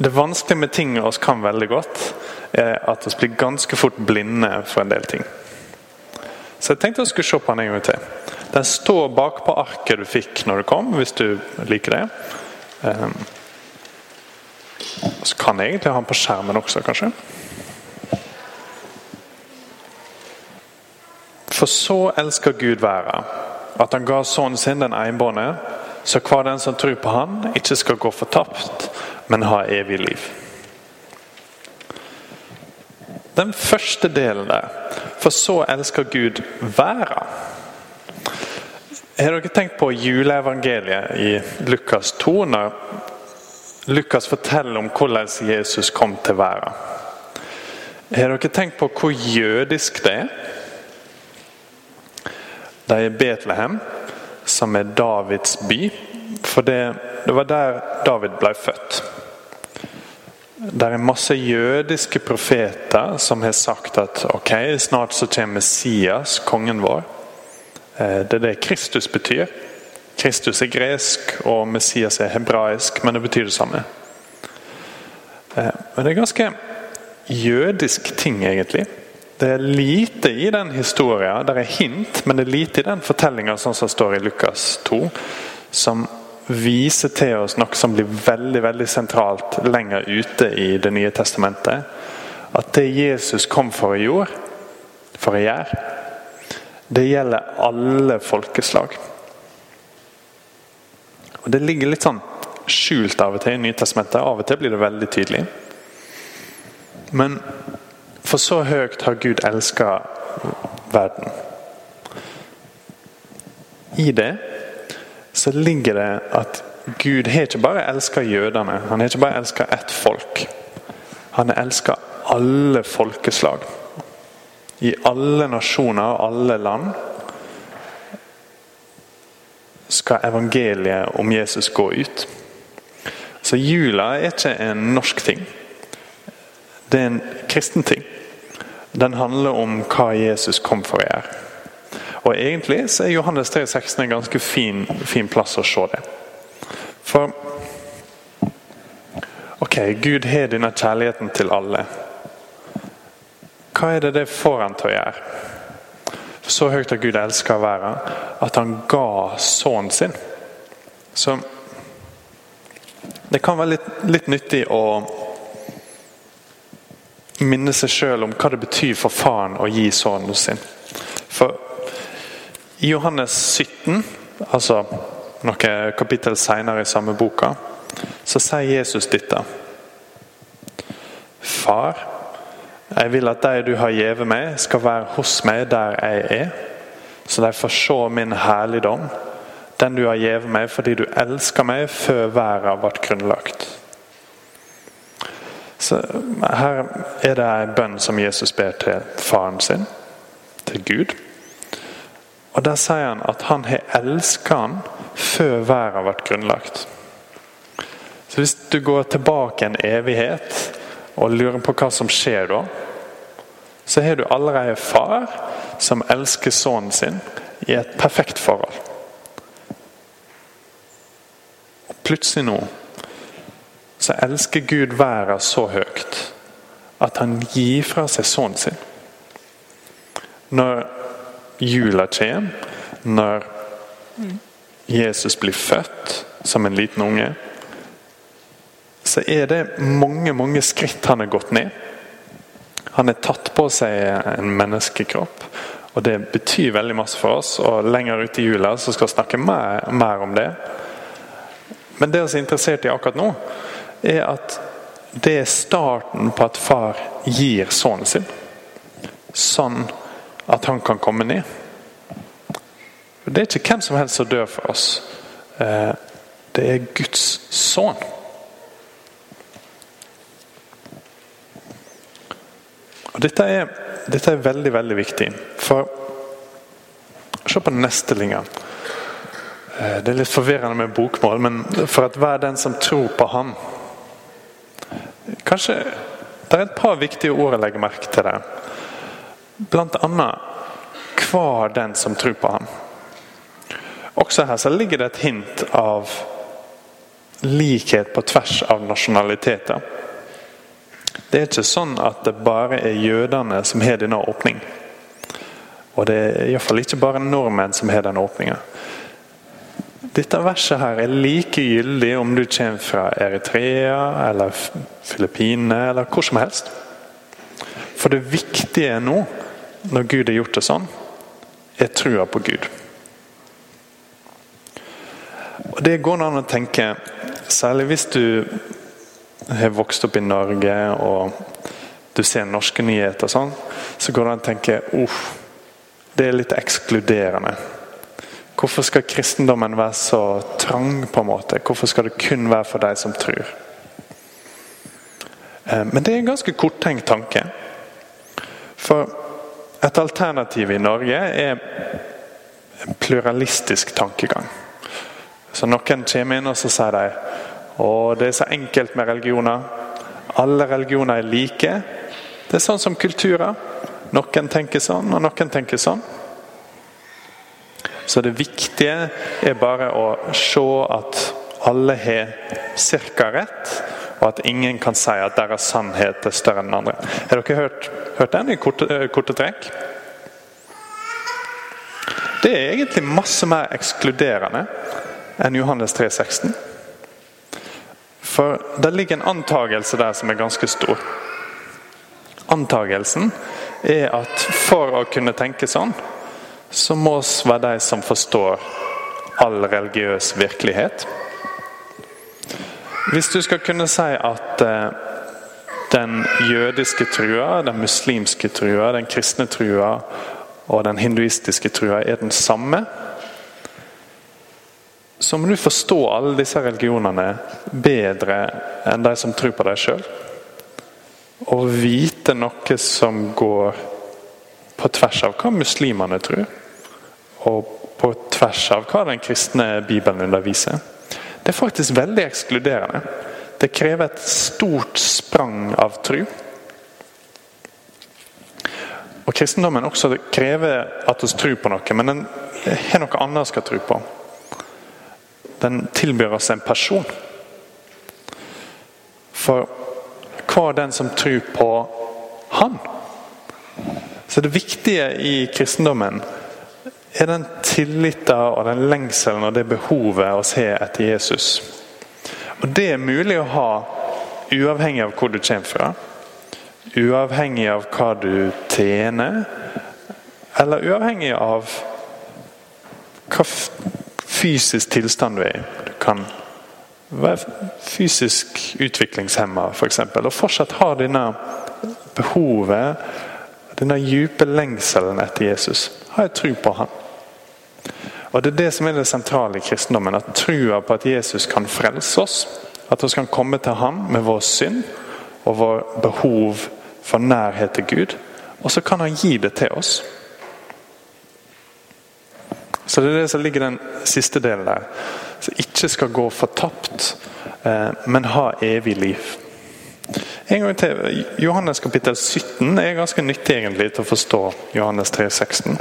det vanskelige med ting vi kan veldig godt, er at vi blir ganske fort blinde for en del ting. Så jeg tenkte jeg skulle se på den en gang til. Den står bakpå arket du fikk når du kom, hvis du liker det. Um, så kan jeg egentlig ha den på skjermen også, kanskje. For så elsker Gud verden, at han ga sønnen sin den enbårne, så hver den som tror på han, ikke skal gå fortapt, men ha evig liv. Den første delen der For så elsker Gud verden. Har dere tenkt på juleevangeliet i Lukas 2, når Lukas forteller om hvordan Jesus kom til verden? Har dere tenkt på hvor jødisk det er? Det er Betlehem, som er Davids by. For det, det var der David ble født. Det er masse jødiske profeter som har sagt at ok, snart så kommer Messias, kongen vår. Eh, det er det Kristus betyr. Kristus er gresk og Messias er hebraisk, men det betyr det samme. Eh, men det er ganske jødisk ting, egentlig. Det er lite i den historien. Det er hint, men det er lite i den fortellinga sånn som står i Lukas 2, som viser til oss noe som blir veldig veldig sentralt lenger ute i Det nye testamentet. At det Jesus kom for å gjøre, for å gjøre, det gjelder alle folkeslag. Og Det ligger litt sånn skjult av og til i Nytestamentet. Av og til blir det veldig tydelig. Men for så høyt har Gud elska verden. I det så ligger det at Gud har ikke bare elska jødene. Han har ikke bare elska ett folk. Han har elska alle folkeslag. I alle nasjoner og alle land skal evangeliet om Jesus gå ut. Så jula er ikke en norsk ting. Det er en kristen ting. Den handler om hva Jesus kom for å gjøre. Og Egentlig så er Johannes 3, 16 en ganske fin, fin plass å se det. For Ok, Gud har denne kjærligheten til alle. Hva er det det får han til å gjøre? Så høyt at Gud elsker verden at han ga sønnen sin. Så det kan være litt, litt nyttig å minne seg sjøl om hva det betyr for faren å gi sønnen sin. For i Johannes 17, altså noen kapittel senere i samme boka, så sier Jesus dette. Far, jeg vil at de du har gjeve meg, skal være hos meg der jeg er, så de får se min herligdom, den du har gjeve meg fordi du elsker meg før verden ble grunnlagt. Så Her er det en bønn som Jesus ber til faren sin, til Gud. Og Der sier han at han har elsket han før verden ble grunnlagt. Så Hvis du går tilbake en evighet og lurer på hva som skjer da, så har du allerede far som elsker sønnen sin i et perfekt forhold. Og Plutselig nå så elsker Gud verden så høyt at han gir fra seg sønnen sin. Når jula kommer, når Jesus blir født som en liten unge, så er det mange mange skritt han har gått ned. Han har tatt på seg en menneskekropp, og det betyr veldig masse for oss. og Lenger ut i jula så skal vi snakke mer, mer om det. Men det vi er interessert i akkurat nå, er at det er starten på at far gir sønnen sin. Sånn at han kan komme ned. Det er ikke hvem som helst som dør for oss. Eh, det er Guds sønn. Og dette er, dette er veldig, veldig viktig. For Se på den neste linja. Eh, det er litt forvirrende med bokmål, men for at hver den som tror på Han Kanskje det er et par viktige ord å legge merke til der. Annet hver den som tror på ham. Også her så ligger det et hint av likhet på tvers av nasjonaliteter. Det er ikke sånn at det bare er jødene som har denne åpning. Og det er iallfall ikke bare nordmenn som har denne åpninga. Dette verset her er like gyldig om du kommer fra Eritrea eller Filippinene eller hvor som helst. For det viktige nå, når Gud har gjort det sånn, er trua på Gud. Og Det går an å tenke, særlig hvis du har vokst opp i Norge og du ser norske nyheter, sånn, så går det an å tenke uff, det er litt ekskluderende. Hvorfor skal kristendommen være så trang? på en måte? Hvorfor skal det kun være for de som tror? Eh, men det er en ganske korttenkt tanke. For et alternativ i Norge er en pluralistisk tankegang. Så Noen kommer inn og så sier de at det er så enkelt med religioner. Alle religioner er like. Det er sånn som kulturer. Noen tenker sånn, og noen tenker sånn. Så det viktige er bare å se at alle har ca. rett, og at ingen kan si at deres sannhet er større enn den andre. Har dere hørt, hørt den i korte, korte trekk? Det er egentlig masse mer ekskluderende enn Johannes 3, 16. For det ligger en antagelse der som er ganske stor. Antagelsen er at for å kunne tenke sånn, så må vi være de som forstår all religiøs virkelighet. Hvis du skal kunne si at eh, den jødiske trua, den muslimske trua, den kristne trua og den hinduistiske trua er den samme, så må du forstå alle disse religionene bedre enn de som tror på deg sjøl. Og vite noe som går på tvers av hva muslimene tror, og på tvers av hva den kristne bibelen underviser. Er faktisk veldig ekskluderende. Det krever et stort sprang av tru. Og Kristendommen også krever at vi tror på noe, men den har noe annet vi skal tro på. Den tilbyr oss en person. For hva er den som tror på Han? Så det viktige i kristendommen er den tilliten og den lengselen og det behovet å se etter Jesus. Og Det er mulig å ha uavhengig av hvor du kommer fra. Uavhengig av hva du tjener. Eller uavhengig av hva fysisk tilstand du er i. Du kan være fysisk utviklingshemma f.eks. For eksempel, og fortsatt ha denne behovet, denne dype lengselen etter Jesus. Har jeg tro på han? Og Det er det som er det sentrale i kristendommen. At trua på at Jesus kan frelse oss. At vi kan komme til ham med vår synd og vår behov for nærhet til Gud. Og så kan han gi det til oss. Så det er det som ligger den siste delen der. Som ikke skal gå fortapt, eh, men ha evig liv. En gang til. Johannes kapittel 17 er ganske nyttig egentlig til å forstå Johannes 3, 16.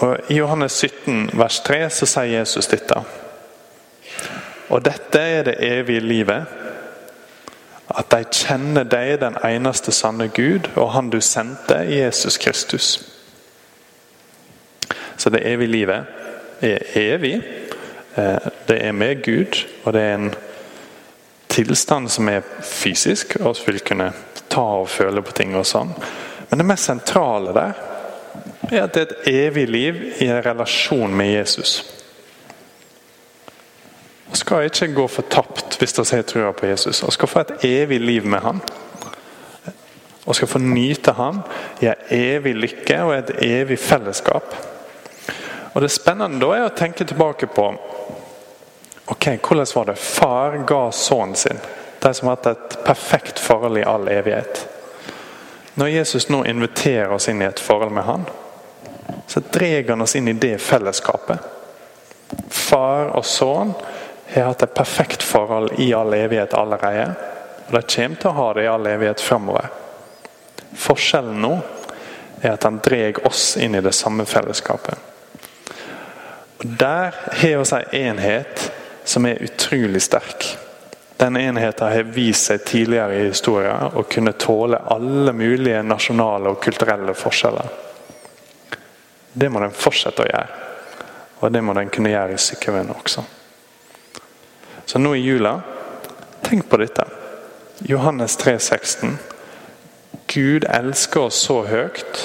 Og I Johannes 17 vers 3 så sier Jesus dette. Og dette er det evige livet. At de kjenner deg, den eneste sanne Gud, og Han du sendte, Jesus Kristus. Så det evige livet er evig. Eh, det er med Gud, og det er en tilstand som er fysisk, og som vil kunne ta og føle på ting og sånn. Men det mest sentrale der er at det er et evig liv i en relasjon med Jesus. Vi skal ikke gå fortapt hvis vi har trua på Jesus. Vi skal få et evig liv med han. Og skal få nyte han i en evig lykke og et evig fellesskap. Og Det spennende da er å tenke tilbake på ok, hvordan var det far ga sønnen sin. De som har hatt et perfekt forhold i all evighet. Når Jesus nå inviterer oss inn i et forhold med han, så drar han oss inn i det fellesskapet. Far og sønn har hatt et perfekt forhold i all evighet allerede. Og de kommer til å ha det i all evighet framover. Forskjellen nå er at han drar oss inn i det samme fellesskapet. Og Der har vi en enhet som er utrolig sterk. Den enheten har vist seg tidligere i historien å kunne tåle alle mulige nasjonale og kulturelle forskjeller. Det må den fortsette å gjøre. Og det må den kunne gjøre i Sykkylven også. Så nå i jula, tenk på dette. Johannes 3, 16. Gud elsker oss så høyt,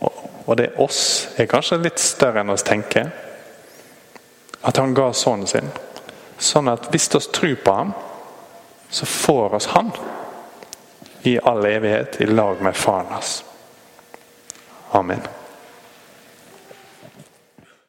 og det oss er kanskje litt større enn oss tenker, at han ga sønnen sin. Sånn at hvis vi tror på ham, så får oss han i all evighet i lag med faren hans. Amen.